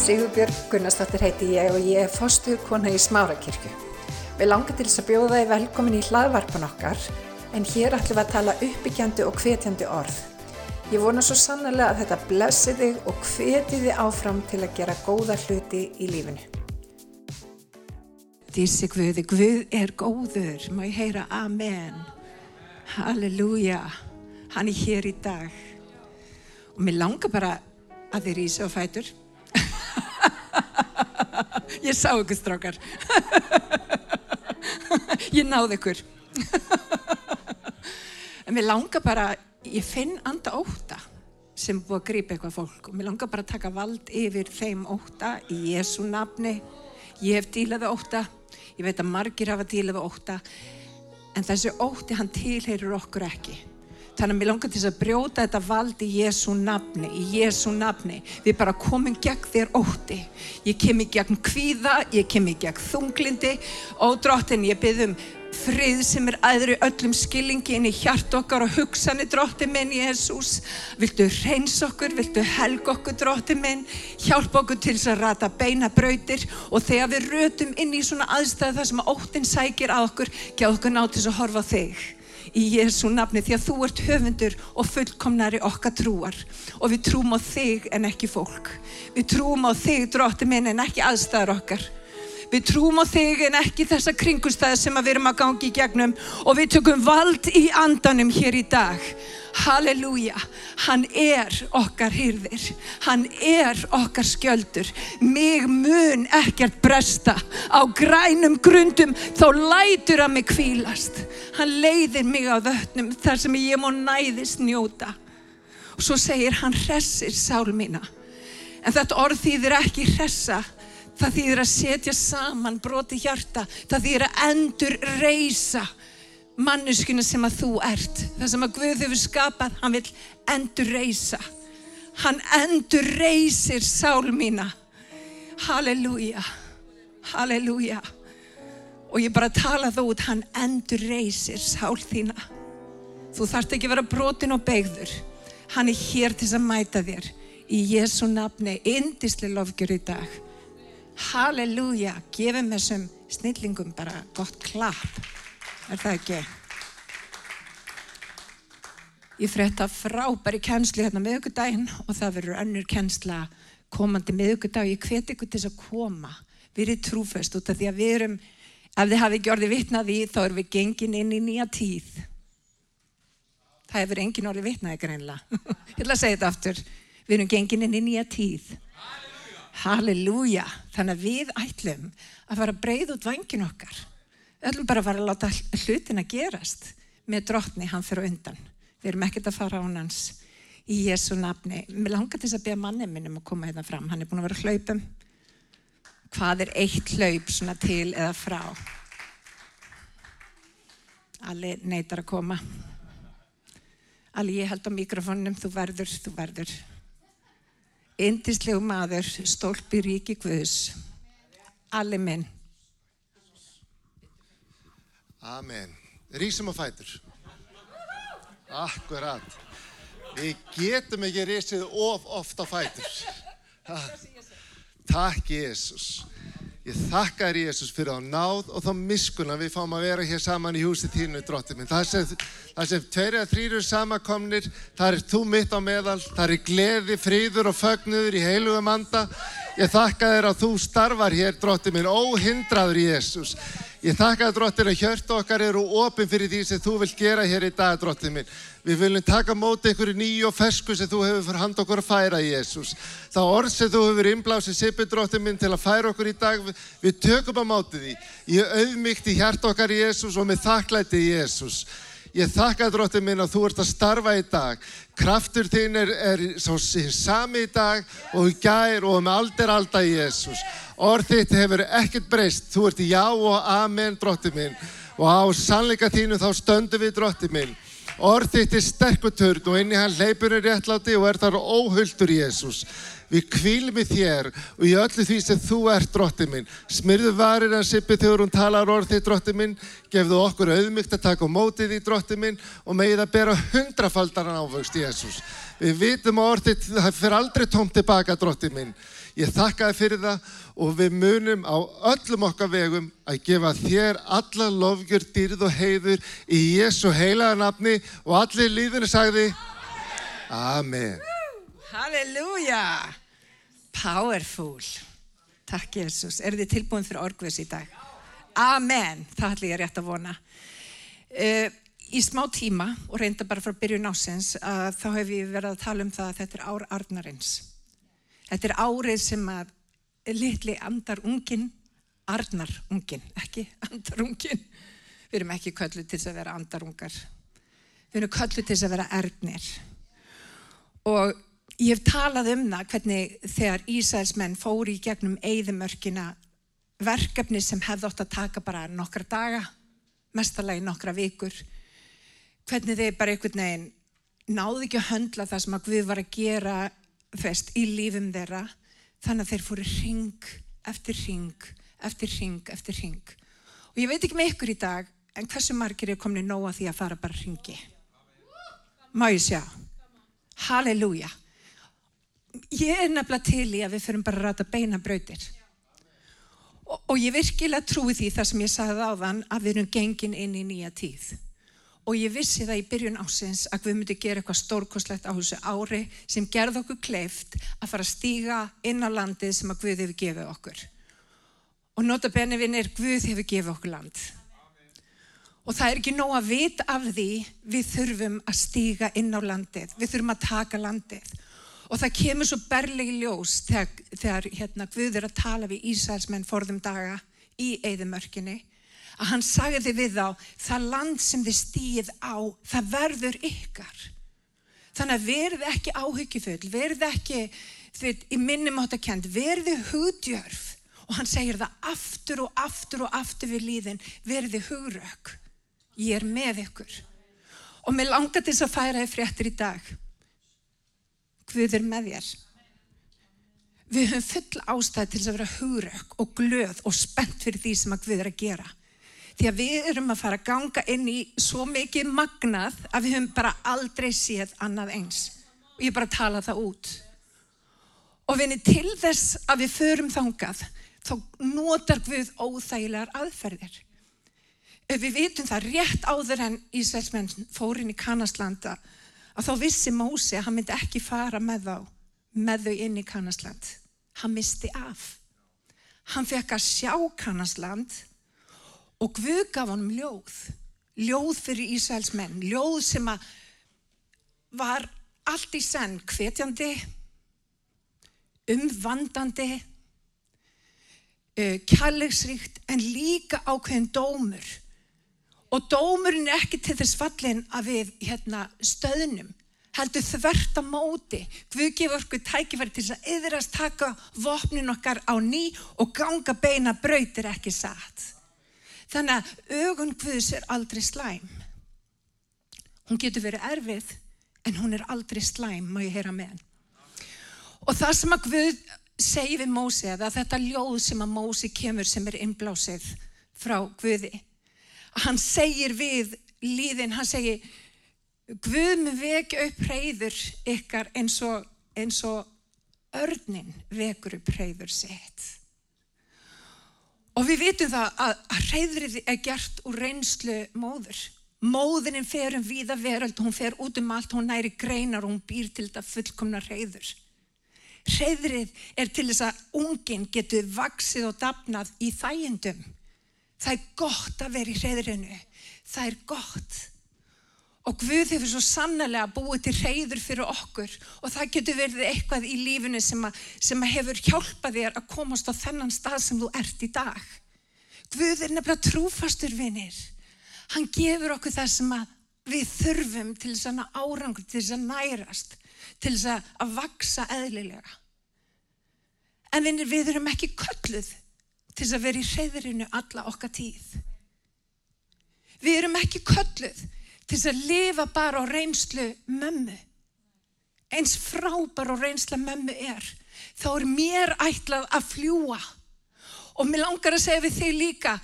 Sigurbjörg Gunnarsdóttir heiti ég og ég er fostuð kona í Smárakirkju. Við langar til þess að bjóða þið velkomin í hlaðvarpan okkar en hér ætlum við að tala uppbyggjandi og hvetjandi orð. Ég vona svo sannlega að þetta blessi þig og hveti þið áfram til að gera góða hluti í lífinu. Dísi Guði, Guð er góður, má ég heyra amen. Halleluja, hann er hér í dag. Og mér langar bara að þið rýsa á fætur. Ég sá ykkur strákar. ég náði ykkur. en mér langar bara, ég finn anda óta sem búið að grípa eitthvað fólk og mér langar bara að taka vald yfir þeim óta í Jésu nafni. Ég hef dílaði óta, ég veit að margir hafa dílaði óta, en þessi óti hann tilheyrir okkur ekki. Þannig að mér langar til þess að brjóta þetta vald í Jésu nafni, í Jésu nafni. Við bara komum gegn þér ótti. Ég kem í gegn kvíða, ég kem í gegn þunglindi og drottin ég byggðum frið sem er aðri öllum skillingi inn í hjart okkar og hugsanir drottin minn Jésús. Viltu reyns okkur, viltu helg okkur drottin minn, hjálpa okkur til þess að rata beina brautir og þegar við rötum inn í svona aðstæðu þar sem óttin sækir að okkur, gjá okkur ná til þess að horfa þig í Jésu nafni því að þú ert höfundur og fullkomnari okkar trúar. Og við trúum á þig en ekki fólk. Við trúum á þig drótti minn en ekki aðstæðar okkar. Við trúum á þig en ekki þessa kringustæði sem við erum að gangi í gegnum. Og við tökum vald í andanum hér í dag Halleluja, hann er okkar hyrðir, hann er okkar skjöldur, mig mun ekkert bresta, á grænum grundum þá lætur hann mig kvílast, hann leiðir mig á vötnum þar sem ég má næðist njóta. Og svo segir hann hressir sál mína, en þetta orð þýðir ekki hressa, það þýðir að setja saman broti hjarta, það þýðir að endur reysa, manneskuna sem að þú ert það sem að Guð hefur skapað hann vil endur reysa hann endur reysir sál mína. Halleluja halleluja. Og ég bara tala þú út hann endur reysir sál þína. Þú þarft ekki vera brotin og begður hann er hér til að mæta þér. Í Jésu nafni indisli lofgjur í dag. Halleluja gefum þessum snillingum bara gott klapp Er það ekki? Ég frétta frábæri kennslu hérna miðugudaginn og það verður önnur kennsla komandi miðugudag og ég hveti ykkur til þess að koma. Erum trúfest út af því að við erum, ef þið hafi ekki orðið vitnað í þá erum við gengin inn í nýja tíð. Það hefur engin orðið vitnað ykkur einlega. Ég ætla að segja þetta aftur. Við erum gengin inn í nýja tíð. Halleluja. Þannig að við ætlum að fara að breyða út vangin okkar Ætlum bara að fara að láta hlutin að gerast með drottni hann fyrir undan. Við erum ekkert að fara á hans í Jésu nafni. Mér langar til að beða manni minn um að koma hérna fram. Hann er búin að vera hlaupum. Hvað er eitt hlaup svona til eða frá? Alli neytar að koma. Alli, ég held á mikrofónum. Þú verður, þú verður. Indislegu maður, stólpi ríki Guðs. Alli minn. Amen. Rísum á fætur. Akkurat. Við getum ekki rísið of oft á fætur. Takk Jésús. Ég þakka þér Jésús fyrir á náð og þá miskuna við fáum að vera hér saman í húsi tínu dróttið minn. Það sem, sem tveir eða þrýrur samakomnir, það er þú mitt á meðal, það er gleði, fríður og fögnuður í heilugum anda. Ég þakka þér að þú starfar hér dróttið minn, óhindraður Jésús. Ég þakka það drottir að hjört okkar eru ofinn fyrir því sem þú vilt gera hér í dag drottir minn. Við viljum taka móti einhverju nýju og fersku sem þú hefur fyrir hand okkur að færa Jésús. Það orð sem þú hefur innblásið sippi drottir minn til að færa okkur í dag, við tökum á móti því. Ég auðmygt í hjart okkar Jésús og með þakklæti Jésús. Ég þakka drottir minn að þú ert að starfa í dag. Kraftur þinn er, er sami í dag og gær og með alder alda Jésús. Orð þitt hefur ekkert breyst. Þú ert já og amen, drótti minn. Og á sannleika þínu þá stöndum við, drótti minn. Orð þitt er sterkuturn og inn í hann leipur er réttláti og er þar óhulltur Jésús. Við kvílum í þér og í öllu því sem þú ert, drótti minn. Smyrðu varir að sippi þegar hún talar orð þitt, drótti minn. Gefðu okkur auðmygt að taka á mótið í, drótti minn, og megið að bera hundrafaldaran ávöxt, Jésús. Við vitum að orð þitt, það fyrir aldrei tómt tilbaka, drótti minn. Ég þakka þér fyrir það og við munum á öllum okkar vegum að gefa þér alla lofgjör, dýrð og heiður í Jésu heilaða nafni og allir líðinu sagði Amen. Halleluja! Powerful. Takk Jésús. Er þið tilbúin fyrir orgvis í dag? Amen. Það ætlum ég rétt að vona. Uh, í smá tíma og reynda bara frá byrjun ásins að þá hef ég verið að tala um það að þetta er ár Arnarins. Þetta er árið sem að litli andarungin, Arnarungin, ekki andarungin. Við erum ekki kölluð til þess að vera andarungar. Við erum kölluð til þess að vera ernir. Og ég hef talað um það hvernig þegar Ísæðismenn fóri í gegnum eigðumörkina verkefni sem hefði ótt að taka bara nokkra daga, mestalagi nokkra vikur hvernig þeir bara einhvern veginn náðu ekki að höndla það sem að Guð var að gera fest í lífum þeirra. Þannig að þeir fóru ring eftir ring, eftir ring, eftir ring og ég veit ekki með ykkur í dag en hversu margir er komin í nóga því að fara bara ringi má ég sjá? Halleluja. Ég er nefnilega til í að við fyrir bara að rata beina brautir. Og, og ég virkilega trúi því það sem ég sagði á þann að við erum gengin inn í nýja tíð og ég vissi það í byrjun ásins að við myndum gera eitthvað stórkoslegt á þessu ári sem gerði okkur kleift að fara að stíga inn á landið sem að Guð hefur gefið okkur. Og nota benefinn er Guð hefur gefið okkur land. Og það er ekki nóg að vita af því við þurfum að stíga inn á landið, við þurfum að taka landið. Og það kemur svo berlegi ljós þegar, þegar hérna, Guð er að tala við Ísælsmenn forðum daga í Eidamörkinni að hann sagði við þá, það land sem þið stýð á, það verður ykkar. Þannig að verði ekki áhyggjufull, verði ekki, veit, í minnum átt að kend, verði hugdjörf. Og hann segir það aftur og aftur og aftur við líðin, verði hugrauk. Ég er með ykkur. Og mér langar til þess að færa þið fréttir í dag. Guð er með þér. Við höfum full ástæði til að vera hugrauk og glöð og spennt fyrir því sem að Guð er að gera. Því að við erum að fara að ganga inn í svo mikið magnað að við höfum bara aldrei séð annað eins. Og ég bara tala það út. Og vinni til þess að við förum þangað, þá notar við óþægilegar aðferðir. Við vitum það rétt áður en Ísveitsmenn fórin í Kanastlanda að þá vissi Mósi að hann myndi ekki fara með, þá, með þau inn í Kanasland. Hann misti af. Hann fekk að sjá Kanasland og Guð gaf honum ljóð. Ljóð fyrir Ísæls menn. Ljóð sem að var allt í senn hvetjandi umvandandi uh, kærleiksríkt en líka ákveðin dómur. Og dómurinn er ekki til þess fallin að við hérna, stöðnum heldur þvert á móti. Guð gefur okkur tækifæri til að yðrast taka vopnin okkar á ný og ganga beina brautir ekki satt Þannig að augun Guðs er aldrei slæm. Hún getur verið erfið en hún er aldrei slæm, má ég heyra með. Og það sem að Guð segi við Mósi, eða þetta ljóð sem að Mósi kemur sem er innblásið frá Guði, hann segir við líðin, hann segir Guð með vekja upp reyður ykkar eins og, eins og örnin vekur upp reyður sitt. Og við vitum það að, að reyðrið er gert úr reynslu móður. Móðurinn fer um víða veröld, hún fer út um allt, hún næri greinar og hún býr til þetta fullkomna reyður. Reyðrið er til þess að ungin getur vaksið og dapnað í þægendum. Það er gott að vera í reyðrinu. Það er gott. Og Guð hefur svo sannlega búið til reyður fyrir okkur og það getur verið eitthvað í lífinu sem, að, sem að hefur hjálpað þér að komast á þennan stað sem þú ert í dag. Guð er nefnilega trúfastur vinnir. Hann gefur okkur það sem við þurfum til þess að árangur, til þess að nærast, til þess að vaksa eðlilega. En vinnir við erum ekki kölluð til þess að vera í reyðurinu alla okkar tíð. Við erum ekki kölluð til þess að lifa bara á reynslu mömmu. Eins frábær og reynsla mömmu er, þá er mér ætlað að fljúa. Og mér langar að segja við þig líka,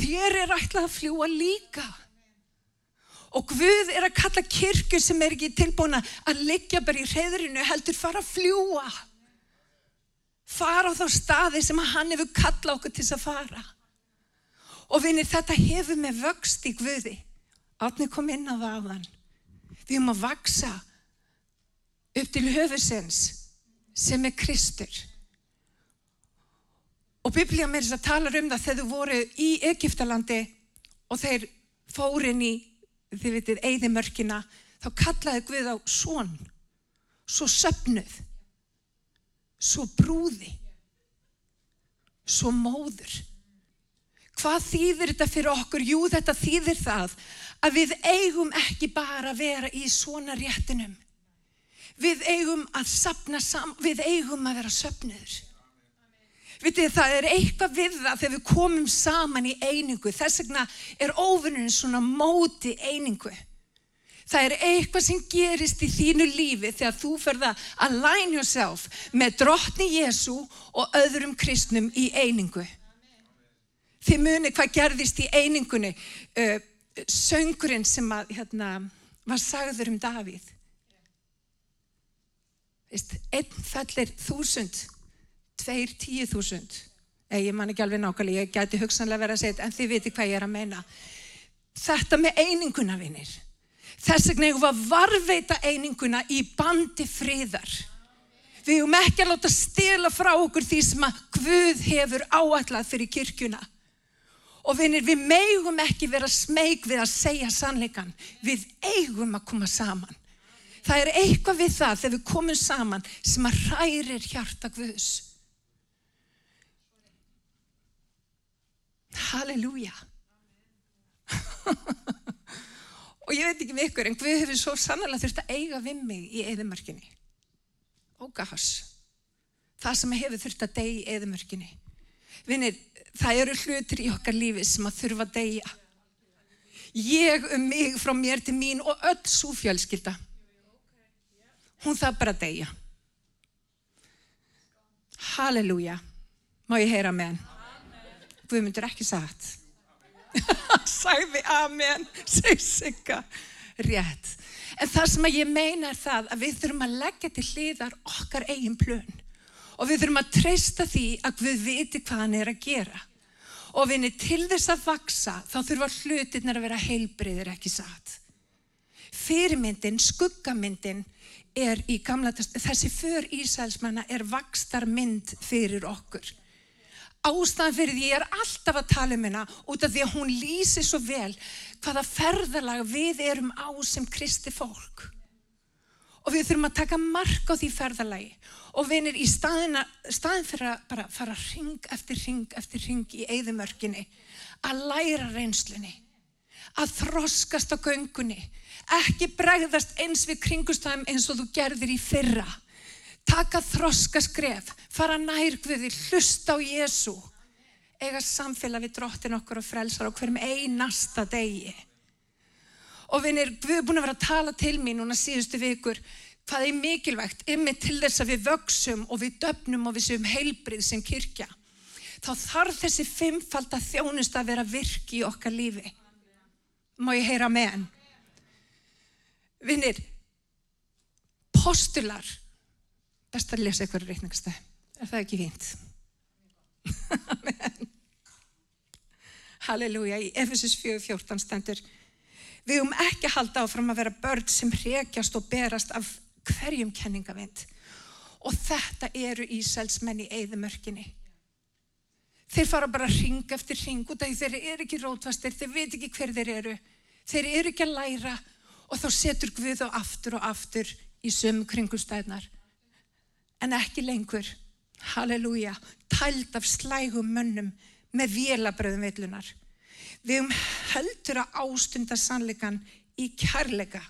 þér er ætlað að fljúa líka. Og Guð er að kalla kirkju sem er ekki tilbúin að liggja bara í reyðrinu, heldur fara að fljúa. Fara á þá staði sem að hann hefur kallað okkur til þess að fara. Og vinir, þetta hefur með vöxt í Guði. Átni kom inn á það á þann. Við erum að vaksa upp til höfusins sem er Kristur. Og Biblía með þess að tala um það þegar þú voru í Egiptalandi og þeir fórin í, þið vitið, eigðimörkina, þá kallaði Guð á svon, svo söpnuð, svo brúði, svo móður. Hvað þýðir þetta fyrir okkur? Jú, þetta þýðir það að við eigum ekki bara að vera í svona réttinum. Við eigum að sapna saman, við eigum að vera söpniður. Vitið, það er eitthvað við það þegar við komum saman í einingu. Þess vegna er óvinnurinn svona móti einingu. Það er eitthvað sem gerist í þínu lífi þegar þú ferða að line yourself með drottni Jésu og öðrum kristnum í einingu. Þið muni hvað gerðist í einingunni, uh, söngurinn sem að, hérna, var sagður um Davíð. Vist, einn fellir þúsund, tveir tíu þúsund. Ég man ekki alveg nákvæmlega, ég gæti hugsanlega verið að segja þetta, en þið viti hvað ég er að meina. Þetta með eininguna, vinnir. Þess vegna ég var varveita eininguna í bandi friðar. Við höfum ekki að láta stila frá okkur því sem að Guð hefur áallad fyrir kirkuna. Og vinir, við meigum ekki vera smeg við að segja sannleikan. Við eigum að koma saman. Það er eitthvað við það þegar við komum saman sem að hrærir hjarta Guðs. Halleluja. og ég veit ekki með ykkur, en Guð hefur svo sannlega þurft að eiga við mig í eðimörkinni. Ógahas. Það sem hefur þurft að degi í eðimörkinni. Vinir, það eru hlutir í okkar lífi sem að þurfa að deyja. Ég um mig frá mér til mín og öll svo fjölskylda. Hún það bara að deyja. Halleluja. Má ég heyra amen? Guð myndur ekki sagt. Sæði amen, seg sigga. Rétt. En það sem að ég meina er það að við þurfum að leggja til hliðar okkar eigin plön. Og við þurfum að treysta því að við viti hvað hann er að gera. Og vinni til þess að vaksa þá þurfa hlutirnir að vera heilbriðir ekki satt. Fyrirmyndin, skuggamyndin er í gamla þessi för Ísælsmanna er vakstarmynd fyrir okkur. Ástæðan fyrir því ég er alltaf að tala um hennar út af því að hún lýsi svo vel hvaða ferðalag við erum á sem kristi fólk. Og við þurfum að taka mark á því ferðalagi. Og vinir í staðina, staðin fyrir að bara fara ring eftir ring eftir ring í eigðumörkinni, að læra reynslunni, að þroskast á göngunni, ekki bregðast eins við kringustæðum eins og þú gerðir í fyrra, taka þroskaskref, fara nærgviði, hlusta á Jésu, eiga samfélag við drottin okkur og frelsar á hverjum einasta degi. Og við erum búin að vera að tala til mín núna síðustu vikur, hvað er mikilvægt yfir til þess að við vöksum og við döfnum og við séum heilbrið sem kirkja. Þá þarf þessi fimmfald að þjónust að vera virki í okkar lífi. Má ég heyra með hann vinnir postular. Best að lesa eitthvað reikningstæð er það ekki fínt? Halleluja. Í Efesus 4.14 stendur við um ekki að halda áfram að vera börn sem hrekjast og berast af hverjum kenningavind. Og þetta eru Ísælsmenn í eigðumörkinni þeir fara bara ring eftir ring út af því þeir eru ekki rótfastir þeir veit ekki hver þeir eru. Þeir eru ekki að læra og þá setur Guð á aftur og aftur í sömu kringustæðnar en ekki lengur. Halleluja, tælt af slægum mönnum með vélabröðum veitlunar við um heldur að ástunda sannleikan í kærleika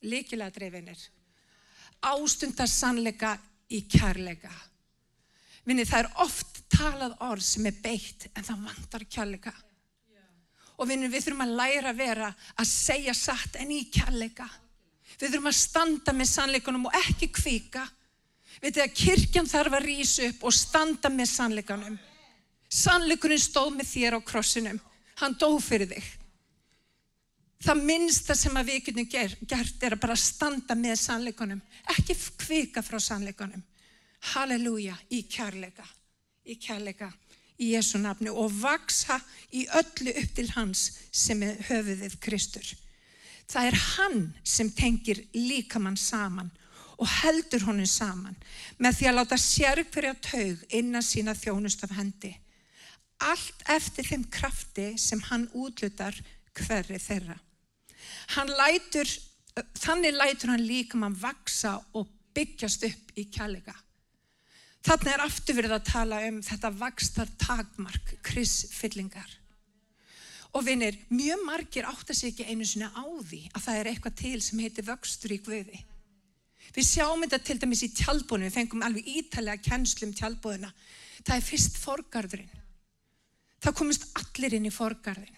líkilega dreifinir ástundar sannleika í kærleika. Vinni, það er oft talað orð sem er beitt en það vantar kærleika. Og vinni, við þurfum að læra að vera að segja satt en í kærleika. Við þurfum að standa með sannleikunum og ekki kvika. Við þurfum að kirkjan þarf að rýsa upp og standa með sannleikunum. Sannleikunum stóð með þér á krossinum. Hann dó fyrir þig það minnsta sem að við getum gert er að bara standa með sannleikunum, ekki kvika frá sannleikunum. halleluja, í kærleika, í kærleika, í Jésu nafni og vaksa í öllu upp til hans sem er höfuðið Kristur. Það er hann sem tengir líkamann saman og heldur honum saman með því að láta sérkverja taug innan sína þjónust af hendi. Allt eftir þeim krafti sem hann útlutar hverri þeirra. Lætur, þannig lætur hann líkamann vaksa og byggjast upp í kjallega. Þannig er aftur verið að tala um þetta vakstar takmark, krisfyllingar. Og vinir, mjög margir átta sig ekki einu sinni á því að það er eitthvað til sem heitir vöxtur í Guði. Við sjáum þetta til dæmis í tjálbúinu, við fengum alveg ítalega kennslu um tjálbúina. Það er fyrst forgarðurinn. Það komist allir inn í forgarðin.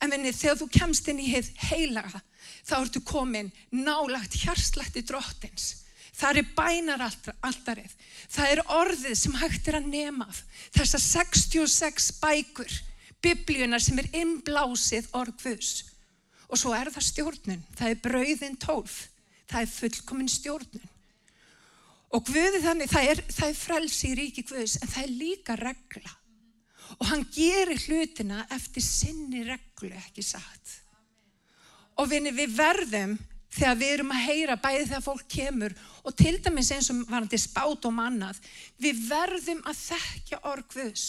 En vinir, þegar þú kemst inn í heið heilaga, þá ertu komin nálagt hjarslætti drottins Það er bænar alltarið. Það er orðið sem hægt er að nemað. Þessar 66 bækur, biblíunar sem er innblásið orðkvus. Og svo er það stjórnun. Það er brauðin tólf. Það er fullkominn stjórnun. Og Guði þannig, það er, það er frelsi í ríki Guðs, en það er líka regla. Og hann gerir hlutina eftir sinni reglu, ekki satt. Og vinni, við verðum þegar við erum að heyra bæði þegar fólk kemur og til dæmis eins og varandi spát og mannað við verðum að þekkja orgvus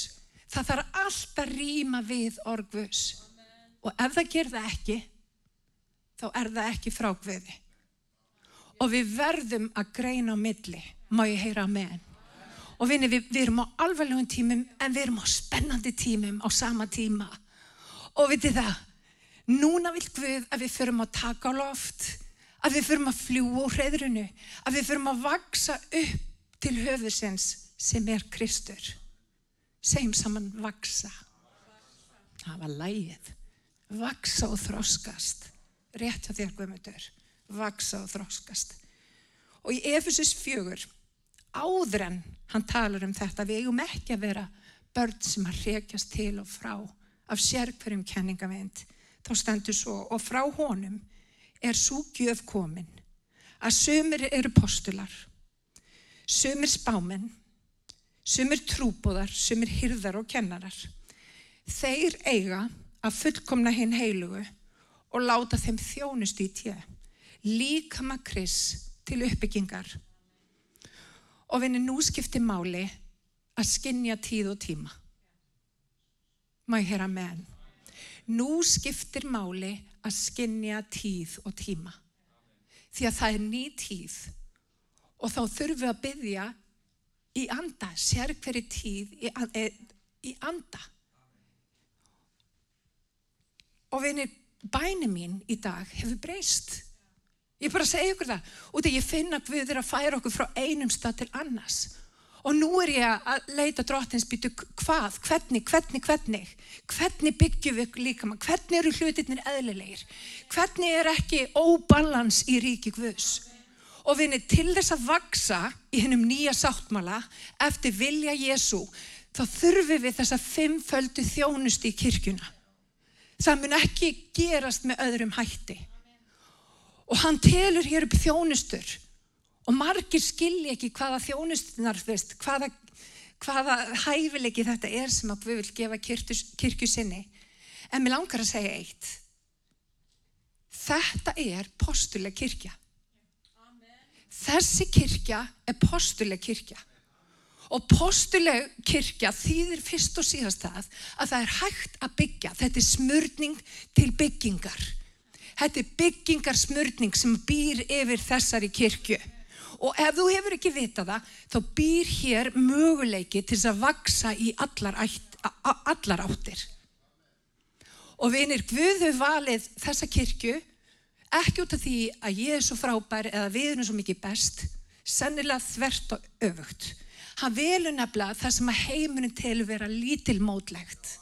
það þarf alltaf að rýma við orgvus og ef það ger það ekki þá er það ekki frákviði og við verðum að greina á milli. Má ég heyra með henn og vinni við, við erum á alvarlegum tímum en við erum á spennandi tímum á sama tíma og vitið það núna vil Guð að við förum að taka á loft að við förum að fljú úr hreðrunu, að við förum að vaksa upp til höfusins sem er Kristur. Segjum saman vaksa. Það var lægið. Vaksa og þróskast. Rétt á þér guðmyndur. Vaksa og þróskast. Og í Efesus fjögur, áður en hann talar um þetta, við eigum ekki að vera börn sem að rekjast til og frá af sérkverjum kenningavind. Þá stendur svo og frá honum er svo gjöf komin að sömur eru postular, sömur spámen, sömur trúbóðar, sömur hyrðar og kennarar. Þeir eiga að fullkomna hinn heilugu og láta þeim þjónust í tjö, líka maður kris til uppbyggingar. Og vinni nú skipti máli að skinja tíð og tíma. Má ég heyra með henn? Nú skiptir máli að skinja tíð og tíma. Því að það er ný tíð og þá þurfum við að byggja í anda, sér hverju tíð e, í anda. Og vinir, bæni mín í dag hefur breyst. Ég bara segja ykkur það, út af ég finna að við erum að færa okkur frá einum stað til annars. Og nú er ég að leita drottins býtu hvað, hvernig, hvernig, hvernig? Hvernig byggjum við líka maður hvernig eru hlutirnir eðlilegir? Hvernig er ekki óbalans í ríki Guðs? Og við erum til þess að vaksa í hennum nýja sáttmala eftir vilja Jésu þá þurfum við þessa fimmföldu þjónust í kirkjuna. Það mun ekki gerast með öðrum hætti og hann telur hér upp þjónustur. Og margir skilji ekki hvaða þjónustunar veist, hvaða, hvaða hæfilegi þetta er sem að við vil gefa kirkju, sinni. En mér langar að segja eitt. Þetta er postuleg kirkja. Þessi kirkja er postuleg kirkja. Og postuleg kirkja þýðir fyrst og síðast það að það er hægt að byggja. Þetta er smörning til byggingar þetta er byggingarsmörning sem býr yfir þessari kirkju. Og ef þú hefur ekki vitað það þá býr hér möguleiki til þess að vaksa í allar, ætt, allar áttir. Og vinir Guðu valið þessa kirkju ekki út af því að ég er svo frábær eða við erum svo mikið best sennilega þvert og öfugt. Hann velur nefnilega það sem að heimunin telur vera lítilmótlegt.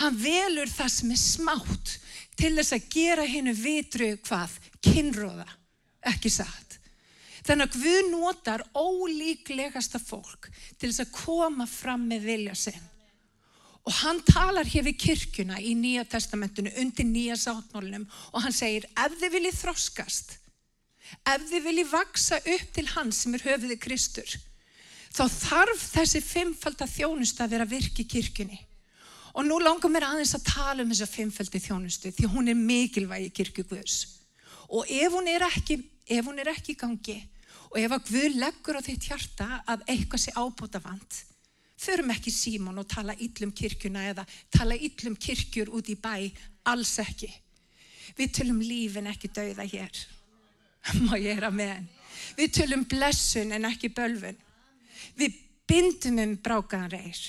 Hann velur það sem er smátt til þess að gera hennu vitru hvað kynróða, ekki satt Þannig að Guð notar ólíklegasta fólk til þess að koma fram með vilja sinn. Og hann talar hér við kirkuna í Nýja testamentinu undir Nýja sáttmálunum og hann segir ef þið viljið þroskast, ef þið viljið vaksa upp til hans sem er höfuði Kristur, þá þarf þessi fimmfalda þjónustu að vera virk í kirkjunni. Og nú langar mér aðeins að tala um þessa fimmfaldi þjónustu því hún er mikilvæg í kirkju Guðs. Og ef hún ekki, ef hún er ekki í gangi og ef að Guð leggur á þitt hjarta að eitthvað sé ábúta vant, förum ekki símón og tala yllum kirkjuna eða tala yllum kirkjur út í bæ, alls ekki. Við tölum lífin ekki dauða hér. Má ég er að meðan. Við tölum blessun en ekki bölfun. Við bindum um brákaðan reyr.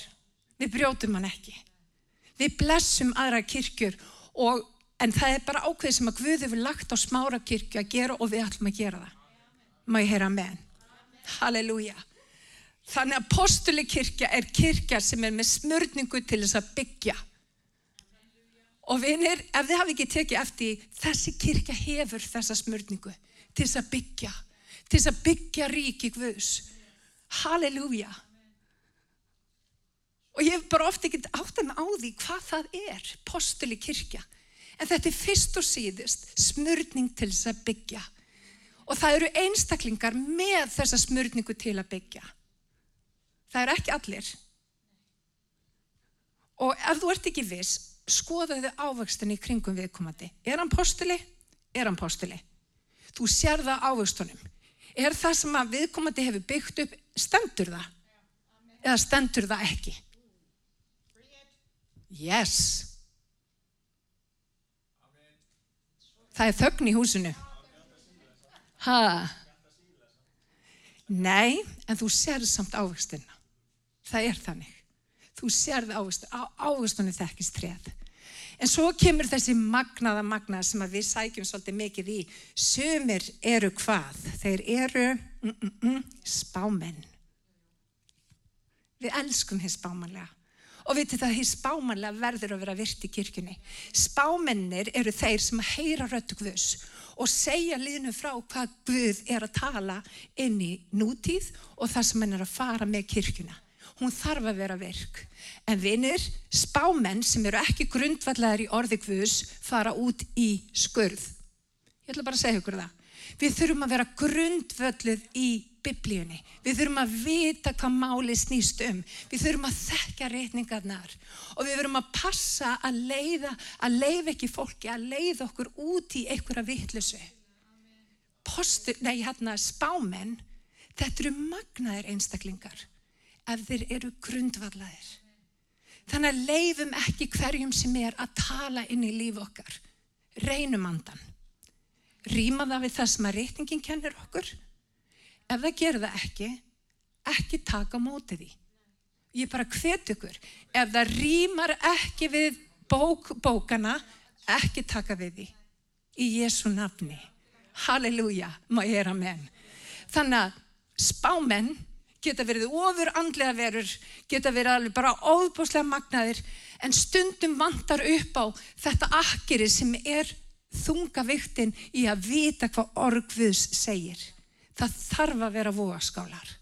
Við brjótum hann ekki. Við blessum aðra kirkjur og, en það er bara ákveð sem að Guð hefur lagt á smára kirkju að gera og við ætlum að gera það. Má ég heyra hann. Halleluja. Þannig að postuli kirkja er kirkja sem er með smörningu til þess að byggja. Og vinir, ef þið hafi ekki tekið eftir, þessi kirkja hefur þessa smörningu til þess að byggja, til þess að byggja ríki Guðs. Halleluja. Og ég hef bara ofta ekkert átt að með á því hvað það er, postuli kirkja. En þetta er fyrst og síðust smörning til þess að byggja. Og það eru einstaklingar með þessa smörningu til að byggja. Það eru ekki allir. Og ef þú ert ekki viss, skoðaðu ávöxtinni í kringum viðkomandi. Er hann postuli? Er hann postuli? Þú sér það ávöxtunum. Er það sem að viðkomandi hefur byggt upp, stendur það? Eða stendur það ekki? Yes. Það er þögn í húsinu. Hæ? Nei, en þú sér samt ávöxtina. Það er þannig. Þú sér það ávöxtina. Ávöxtunni þekkist treð. En svo kemur þessi magnaða magnaða sem við sækjum svolítið mikið í. Sumir eru hvað? Þeir eru mm, mm, mm, spámenn. Við elskum hér spámanlega. Og vitið það, hér spámanlega verður að vera virt í kirkjunni. Spámennir eru þeir sem heyra röttu Guðs og segja liðnum frá hvað Guð er að tala inn í nútíð og það sem hann er að fara með kirkjuna. Hún þarf að vera virk. En vinir, spámenn sem eru ekki grundvallar í orði Guðs fara út í skurð. Ég ætla bara að segja ykkur það. Við þurfum að vera grundvölluð í biblíunni. Við þurfum að vita hvað máli snýst um. Við þurfum að þekka reyningarnar og við þurfum að passa að leiða, að leiða ekki fólki, að leiða okkur út í einhverja vittlusu. Nei hérna spámenn, þetta eru magnaðir einstaklingar ef þeir eru grundvallaðir. Þannig að leifum ekki hverjum sem er að tala inn í líf okkar. Reynum andan. Rýma það við það sem að reytingin kennir okkur ef það gerir það ekki, ekki taka mótið því. Ég bara hvet ykkur, ef það rýmar ekki við bók, bókana, ekki taka við því. Í Jésu nafni. Halleluja, maður er að menn. Þannig að spámenn geta verið ofur andlega verur, geta verið alveg bara óbúslega magnaðir, en stundum vantar upp á þetta akkeri sem er þungaviktinn í að vita hvað orgviðs segir. Það þarf að vera vogaskálar.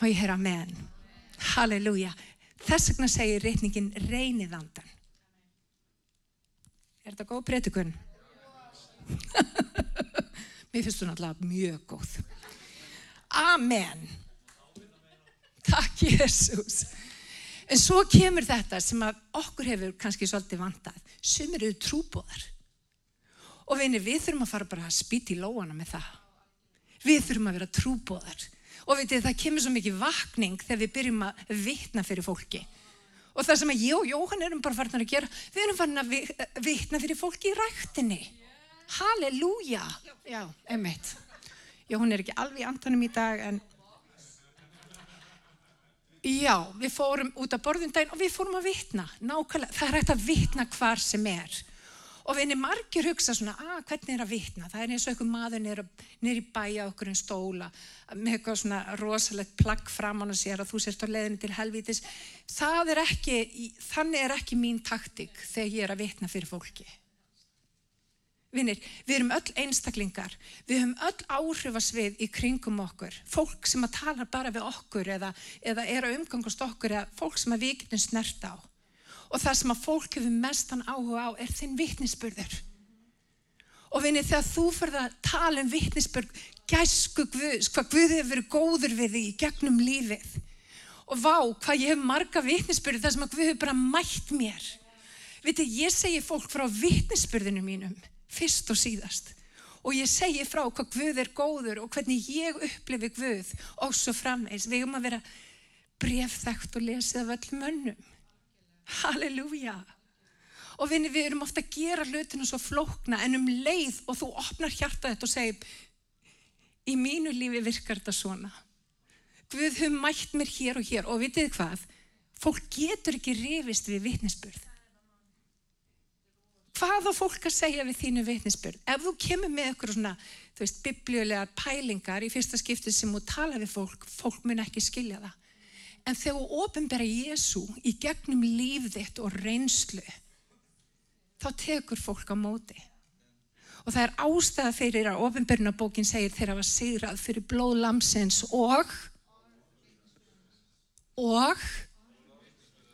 Má ég heyra með hann? Halleluja. Þess vegna segir reytningin reynið andan. Er þetta góð breytikun? Mér finnst þú náttúrulega mjög góð. Amen. Takk Jésús. En svo kemur þetta sem okkur hefur kannski svolítið vantað. Sumir eru trúbóðar. Og vinir, við þurfum að fara bara að spýta í lóana með það. Við þurfum að vera trúbóðar. Og veitir, það kemur svo mikið vakning þegar við byrjum að vitna fyrir fólki. Og það sem að ég og Jóhann erum bara farin að gera, við erum farin að vitna fyrir fólki í rættinni. Halleluja! Já, emitt. Jóhann er ekki alveg andanum í dag, en já, við fórum út af borðundaginn og við fórum að vitna. Nákvæmlega, það er hægt að vitna hvar sem er og við erum margir hugsa svona að ah, hvernig er að vitna? Það er eins og einhver maður nýr í bæja okkur en stóla með eitthvað svona rosalegt plagg fram hann og sér að þú sérst á leðinu til helvítis. Það er ekki þannig er ekki mín taktik þegar ég er að vitna fyrir fólki. Vinnir, við erum öll einstaklingar, við höfum öll áhrifasvið í kringum okkur, fólk sem að tala bara við okkur eða, eða er að umgangast okkur eða fólk sem að við getum snert á og það sem að fólk hefur mestan áhuga á er þinn vittnisspurður. Og vinni þegar þú fyrir að tala um vittnisbörg, gæsku Guðs, hvað Guð hefur verið góður við því gegnum lífið. Og vá, hvað ég hef marga vittnisbörgi þar sem að Guð hefur bara mætt mér. Viti, ég segi fólk frá vittnisbörðinu mínum, fyrst og síðast. Og ég segi frá hvað Guð er góður og hvernig ég upplifi Guð og svo framvegs. Við erum að vera brefþægt og lesið af öll mönnum. Halleluja. Og vinni, við erum ofta að gera hlutinu svo flókna en um leið og þú opnar hjarta þetta og segir í mínu lífi virkar þetta svona. Guð hefur mætt mér hér og hér og vitið hvað? Fólk getur ekki rifist við vitnisspurð. Hvað á fólk að segja við þínu vitnisspurð? Ef þú kemur með ykkur svona, þú veist, biblíulegar pælingar í fyrsta skiptið sem þú tala við fólk, fólk mun ekki skilja það. En þegar ofinbæra Jésu í gegnum líf þitt og reynslu, þá tekur fólk á móti. Og það er ástæða fyrir að ofinbörnabókin segir þeirra var sigrað fyrir blóð lamsins og og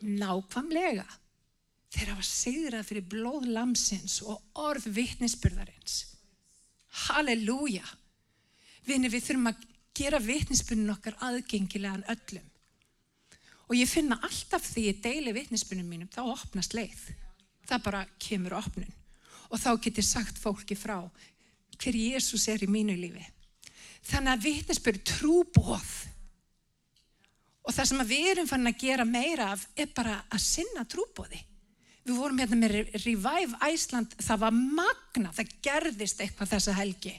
nákvamlega þeirra var sigrað fyrir blóð lamsins og orð vittnisspurðarins. Halleluja! Vinni við þurfum að gera vittnisspurnin okkar aðgengilegan öllum. Og ég finna alltaf því ég deili vittnisspurnum mínum, þá opnast leið. Það bara kemur opnun. Og þá getur sagt fólki frá hver Jésús er í mínu lífi. Þannig að vitnesbyrju trúbóð og það sem við erum fann að gera meira af er bara að sinna trúbóði við vorum hérna með Revive Æsland það var magna, það gerðist eitthvað þessa helgi.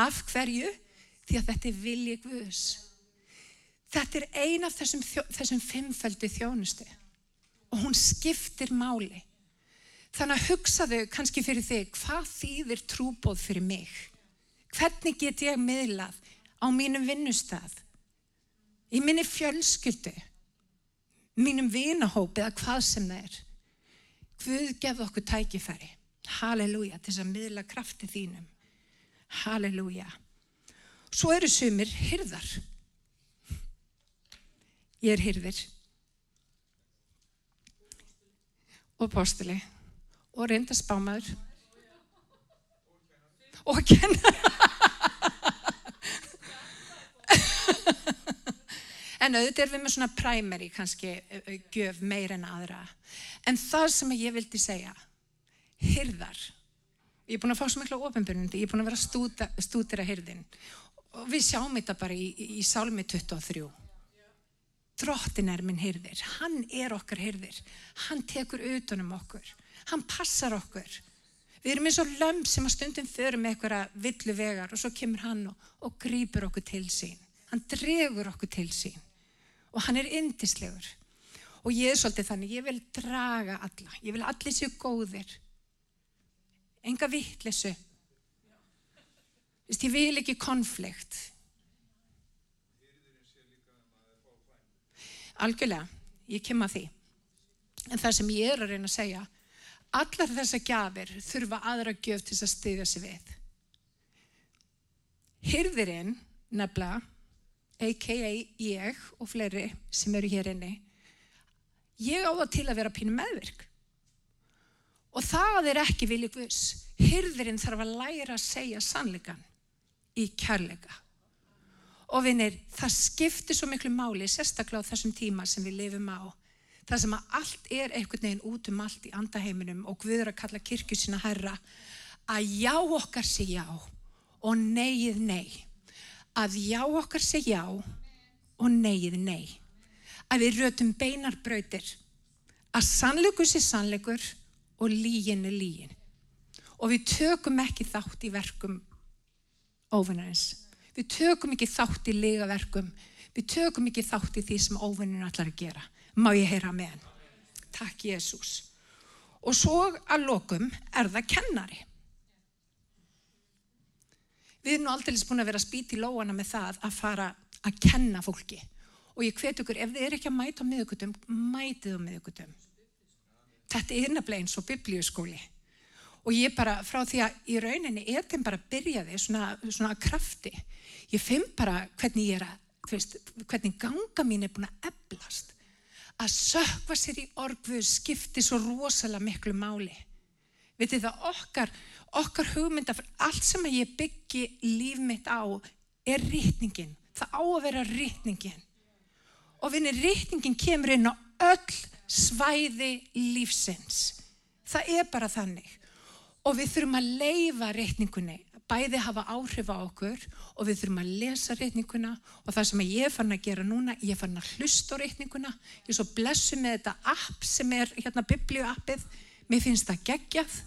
Af hverju? því að þetta er vilji Guðs þetta er eina af þessum, þessum fimmfældi þjónustu og hún skiptir máli Þannig að hugsaðu kannski fyrir þig, hvað þýðir trúbóð fyrir mig? Hvernig get ég miðlað á mínum vinnustaf? Í minni fjölskyldu? Mínum vinahóp eða hvað sem það er? Guð gefð okkur tækifæri. Halleluja, til þess að miðla krafti þínum. Halleluja. Svo eru sumir hyrðar. Ég er hyrðir. Og postuli og reynda spámaður. Og kenna en auðvitað er við með svona primary kannski gjöf meir en aðra. En það sem ég vildi segja hyrðar ég er búin að fá svo miklu ofinbjörnundi ég er búin að vera að stúdira hyrðin og við sjáum þetta bara í, í Sálmi 23 drottin er minn hyrðir hann er okkar hyrðir hann tekur utanum okkur hann passar okkur. Við erum eins og lömp sem að stundum með eitthvað villu vegar og svo kemur hann og, og grýpur okkur til sín. Hann dregur okkur til sín og hann er indislegur. Og ég er svolítið þannig, ég vil draga alla, ég vil allir séu góðir. Enga vittlesu. Ég vil ekki konflikt. Algjörlega, ég kem að því. En það sem ég er að reyna að segja Allar þessa gafir þurfa aðra gjöf til að styðja sig við. Hyrðirinn, nefna, a.k.a. ég og fleiri sem eru hér inni, ég á það til að vera pínu meðvirk. Og það er ekki viljið Guðs. Hyrðirinn þarf að læra að segja sannleikan í kærleika. Og vinir, það skiptir svo miklu máli, sérstaklega á þessum tíma sem við lifum á. Það sem að allt er einhvern veginn út um allt í andaheiminum og Guður að kalla kirkju sína herra að já okkar sé já og neyið nei. Að já okkar sé já og neyið nei. Að við rötum beinar brautir. Að sannleikur sé sannleikur og lígin er lígin og við tökum ekki þátt í verkum óvinnarins við tökum ekki þátt í lega verkum við tökum ekki þátt í því sem óvinnarinn ætlar að gera má ég heyra með hann. Takk Jésús. Og svo að lokum er það kennari. Við erum nú aldrei búin að vera spýt í lóana með það að fara að kenna fólki. Og ég hvet ykkur, ef þið er ekki að mæta á miðugutum, mætið á miðugutum. Þetta er nefnilega eins og biblíuskóli. Og ég bara, frá því að í rauninni er þeim bara byrjaði svona, svona krafti. Ég finn bara hvernig ég er að, veist, hvernig ganga mín er búin að eblast að sökva sér í orgvöðu skipti svo rosalega miklu máli. Vitið það okkar, okkar hugmynda, allt sem að ég byggi líf mitt á er rítningin. Það á að vera rítningin. Og vinni, rítningin kemur inn á öll svæði lífsins. Það er bara þannig. Og við þurfum að leifa rítningunni bæði hafa áhrif á okkur og við þurfum að lesa reikninguna. Og það sem ég fann að gera núna, ég fann að hlusta á reikninguna, ég svo blessu með þetta app sem er hérna biblíuappið, mér finnst það geggjað,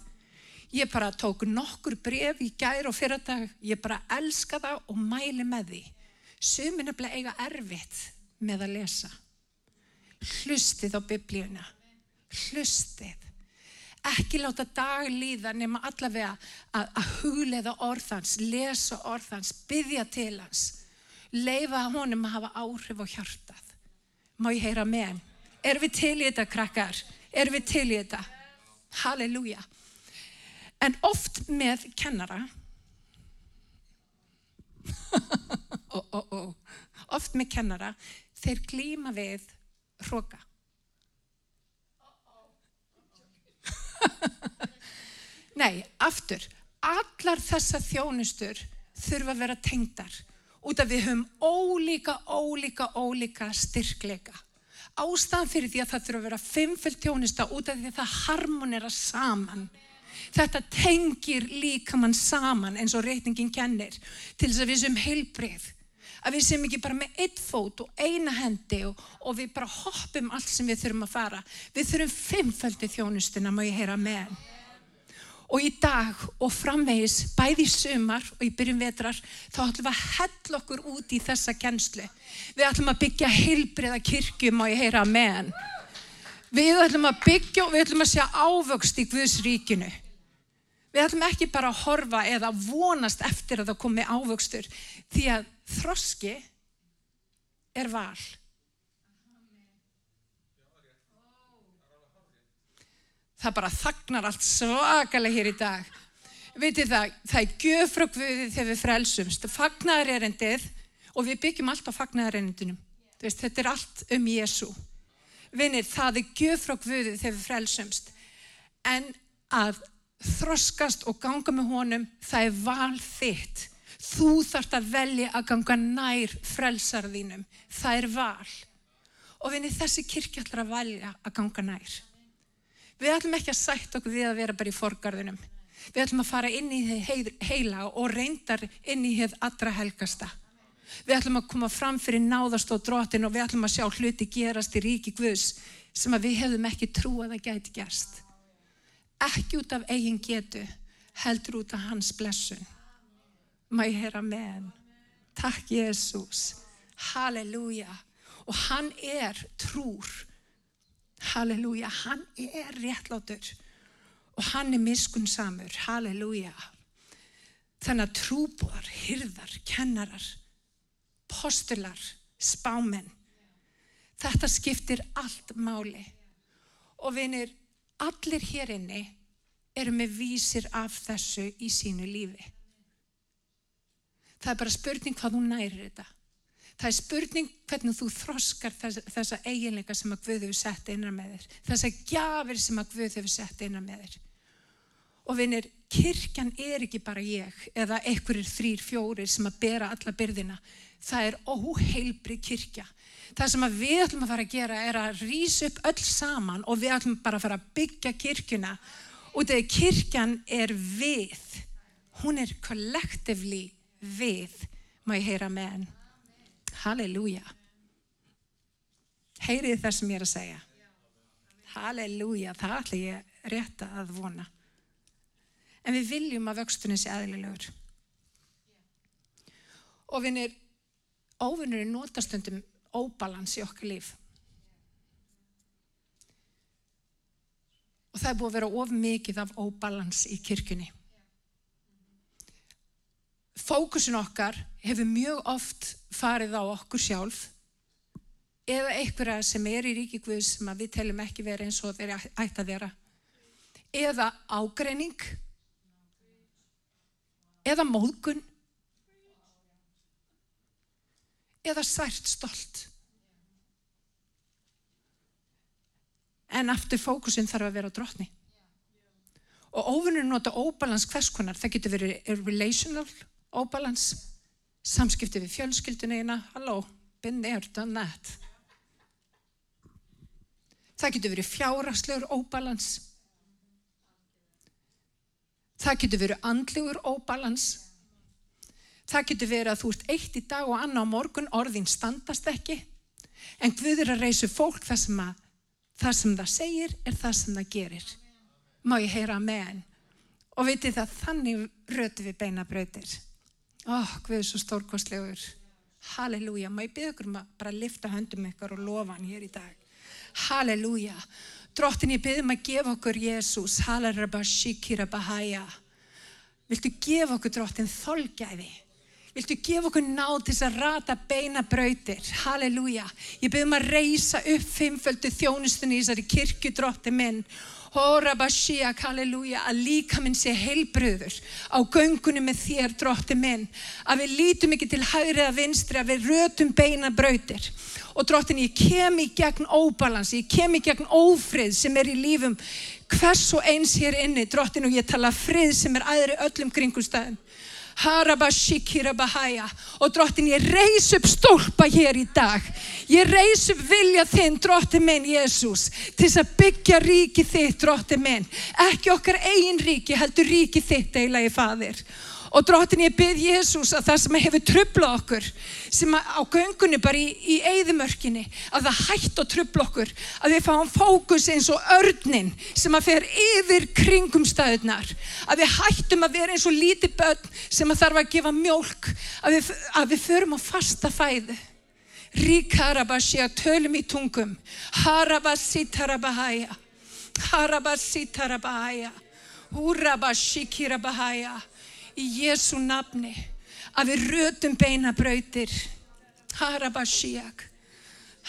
ég bara tók nokkur bref í gær og fyrardag, ég bara elska það og mæli með því, sumin er bleið eiga erfitt með að lesa, hlustið á biblíuna, hlustið, ekki láta dag líða nema allavega að, að huglega orðans, lesa orðans, byggja til hans, leifa honum að hafa áhrif á hjartað. Má ég heyra með hann? Er við til í þetta krakkar? Er við til í þetta? Halleluja. En oft með kennara, oh, oh, oh. oft með kennara, þeir glýma við hróka. Nei, aftur, allar þessa þjónustur þurfa að vera tengdar út af við höfum ólíka, ólíka, ólíka styrkleika. Ástæðan fyrir því að það þurfa að vera fimmfjöld þjónusta út af því að það harmonera saman. Þetta tengir líka mann saman eins og reytingin kennir til þess að við sem heilbreyð að við sem ekki bara með eitt fót og eina hendi og, og við bara hoppum allt sem við þurfum að fara. Við þurfum fimmföldi þjónustuna má ég heyra með. Og í dag og framvegis, bæði sumar og í byrjum vetrar, þá ætlum við að hella okkur út í þessa kennslu. Við ætlum að byggja heilbriða kirkjum og ég heyra með. Við ætlum að byggja og við ætlum að sjá ávöxt í Guðs ríkinu. Við ætlum ekki bara að horfa eða vonast eftir að það komi ávöxtur því að þroski er val. Það bara þagnar allt svakalega hér í dag. Vitið það, það er göfrökvöðið þegar við frelsumst. Fagnar er endið og við byggjum allt á fagnar erendinum. Þetta er allt um Jésu. Vinir, það er göfrökvöðið þegar við frelsumst. En að þroskast og ganga með honum, það er val þitt. Þú þarfst að velja að ganga nær frelsarðínum. Það er val. Og vinni þessi kirkja ætlar að velja að ganga nær. Við ætlum ekki að sætt okkur við að vera bara í forgarðunum. Við ætlum að fara inn í þið heila og reyndar inn í þið allra helgasta. Við ætlum að koma fram fyrir náðast og drótin og við ætlum að sjá hluti gerast í ríki Guðs sem við hefðum ekki trú að það gæti gerst ekki út af eigin getu heldur út af hans blessun. Má ég heyra með takk Jésús halleluja. Og hann er trúr. Halleluja. Hann er réttlátur. Og hann er miskunnsamur. Halleluja. Þannig að trúbúar, hyrðar, kennarar postular, spámen þetta skiptir allt máli. Og vinir allir hér inni eru með vísir af þessu í sínu lífi. Það er bara spurning hvað þú nærir þetta. Það er spurning hvernig þú þroskar þessa, þessa eiginleika sem að Guð hefur sett einar með þér. Þessa gjafir sem að Guð hefur sett einar með þér. Og vinir, kirkjan er ekki bara ég eða einhverjir þrýr, fjórir sem að bera alla byrðina. Það er óheilbri kirkja það sem við ætlum að fara að gera er að rýsa upp öll saman og við ætlum bara að fara að byggja kirkuna og þegar kirkjan er við. Hún er collectively við. Má ég heyra með henn? Halleluja. Heyrið það sem ég er að segja? Halleluja, það ætla ég rétta að vona. En við viljum að vöxtunni sé aðlilegur og vinir óvinnurinn notastundum óbalans í okkar líf. Og það er búið að vera of mikið af óbalans í kirkunni. Fókusin okkar hefur mjög oft farið á okkur sjálf eða einhverja sem er í ríki Guð sem við telum ekki vera eins og þeir ætti að vera. Eða ágreining eða móðgun eða svært stolt. En aftur fókusin þarf að vera á drotni. Og óvinnur nota óbalans hvers konar. Það getur verið relational óbalans, samskipti við fjölskyldunina, halló, been there, done that. Það getur verið fjáraslegur óbalans. Það getur verið andlegur óbalans. Það getur verið að þú ert eitt í dag og annað á morgun, orðin standast ekki. En Guð er að reysu fólk það sem, að, það sem það segir er það sem það gerir. Má ég heyra með henn. Og vitið það, þannig rötu við beina brautir. Ó, Guð er svo stórkostlegur. Halleluja. Má ég byggja ykkur um að bara lifta höndum ykkur og lofa hann hér í dag. Halleluja. Drottin ég byrðum að gefa okkur Jésús. Hallarabba shikira bahaya. Viltu gefa okkur drottin þolgæði? Viltu gefa okkur náð til þess að rata beina brautir? Halleluja. Ég byrðum að reysa upp fimmföldu þjónustunni í þessari kirkju drotti minn Hórabasíak, halleluja, að líka minn sé heilbröður á göngunum með þér, drótti minn, að við lítum ekki til hægri eða vinstri, að við rötum beina brautir. Og dróttin, ég kem í gegn óbalans, ég kem í gegn ófrið sem er í lífum hvers og eins hér inni, dróttin, og ég tala frið sem er aðri öllum kringumstæðum. Og drottin ég reys upp stólpa hér í dag. Ég reys upp vilja þinn drottin minn Jésús til þess að byggja ríki þitt drottin minn. Ekki okkar eigin ríki heldur ríki þitt eilagi fadir Og dróttin ég byrð Jésús að það sem hefur tröflað okkur, sem á göngunni bara í, í eigðumörkinni, að það hætt að tröfla okkur, að við fáum fókus eins og örnin sem að fer yfir kringum staðunar, að við hættum að vera eins og lítið börn sem að þarf að gefa mjölk, að við, að við förum á fasta fæðu. Ríkarabashi að tölum í tungum, harabasitarabahaya, harabasitarabahaya, húrabashikirabahaya, í Jésu nafni að við rötum beina brautir. Harabashiak.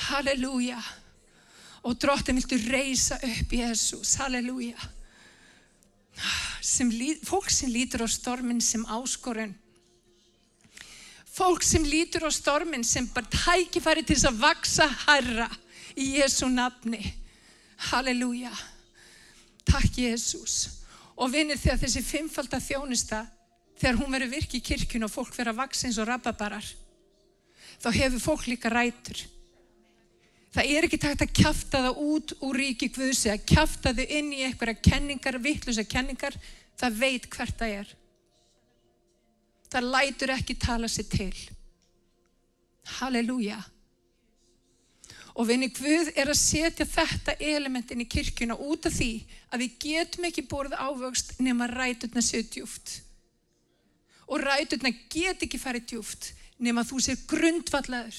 Halleluja. Og dróttin viltu reysa upp Jésús Halleluja. Sem, fólk sem lítur á stormin sem áskorun. Fólk sem lítur á stormin sem bara tækifæri til þess að vaksa herra í Jésu nafni. Halleluja. Takk Jésús og vinir þegar þessi fimmfalda þjónusta þegar hún verður virki í kirkun og fólk verður að vaksa eins og rababarar þá hefur fólk líka rætur. Það er ekki takt að kæfta það út úr ríki Guðs eða kæfta þau inn í eitthvað kenningar, vittlusa kenningar. Það veit hvert það er. Það lætur ekki tala sér til. Halleluja. Og vinni Guð er að setja þetta elementin í kirkuna út af því að við getum ekki borðið ávöxt nema ræturna sér djúft og ræturna get ekki farið djúft nema þú sér grundvallaður.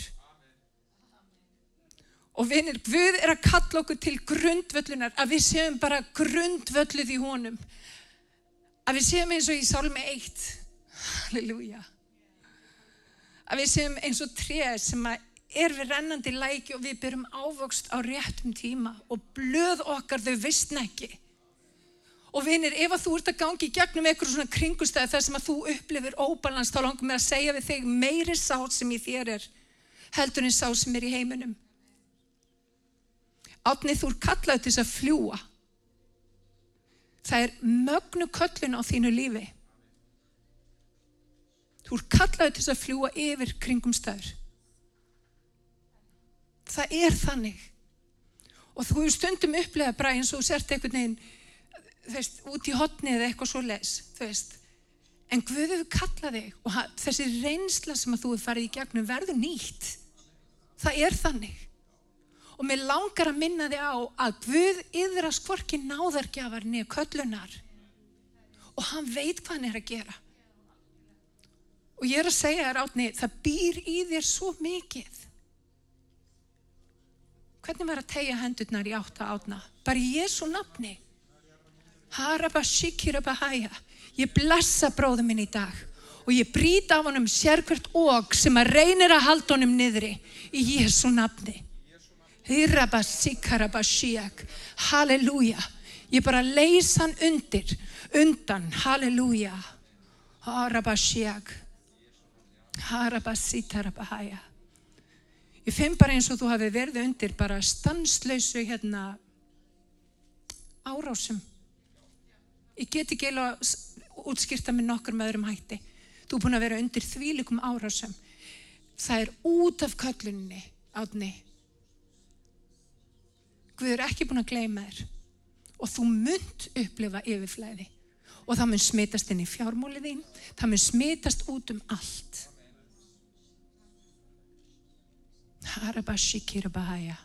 Og vinir, Guð er að kalla okkur til grundvöllunar, að við séum bara grundvölluð í honum. Að við séum eins og í sálmi eitt. Halleluja. Að við séum eins og treð sem er við rennandi læki og við byrjum ávokst á réttum tíma og blöð okkar þau vissna ekki. Og vinir, ef að þú ert að gangi í gegnum eitthvað svona kringustæði þar sem að þú upplifir óbalans, þá langar mér að segja við þig meiri sátt sem í þér er heldur en sátt sem er í heiminum. Átnið þú er kallað til þess að fljúa. Það er mögnu köllun á þínu lífi. Þú er kallað til þess að fljúa yfir kringumstæður. Það er þannig. Og þú stundum upplegað bara eins og sért eitthvað neginn veist, út í hotni eða eitthvað svo les, þú veist. En Guð hefur kallað þig og þessi reynsla sem að þú hefur farið í gegnum verður nýtt. Það er þannig. Og mér langar að minna þig á að Guð yðra skvorki náðargjafar niður köllunar. Og hann veit hvað hann er að gera. Og ég er að segja þér átni, það býr í þér svo mikið. Hvernig var að tegja hendurnar í átta átna? Bara í Jésu nafni. Ég blessa bróðum minn í dag og ég brýta af honum sérkvært og sem að reynir að halda honum niðri í Jésu nafni. Halleluja. Ég bara leysa hann undir, undan. Halleluja. Ég finn bara eins og þú hafi verið undir bara stanslausu hérna árásum Ég get ekki eiginlega útskýrta með nokkur með öðrum hætti. Þú er búin að vera undir þvílikum árásum. Það er út af kölluninni, átni. Guð er ekki búin að gleyma þér. Og þú munt upplifa yfirflæði. Og það mun smitast inn í fjármólið þín. Það mun smitast út um allt. Harabashikirabahaya.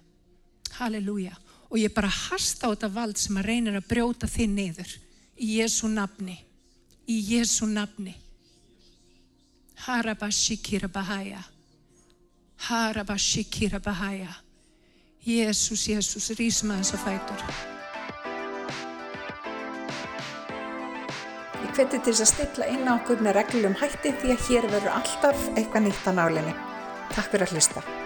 Halleluja. Og ég bara hasta á þetta vald sem að reynir að brjóta þið niður. Í Jésu nafni. Í Jésu nafni. Harabashikirabahaya. Harabashikirabahaya. Jésús, Jésús, rísum aðeins að fætur. Ég hveti til þess að stilla inn á okkur með reglum hætti því að hér verður alltaf eitthvað nýtt á nálinni. Takk fyrir að hlusta.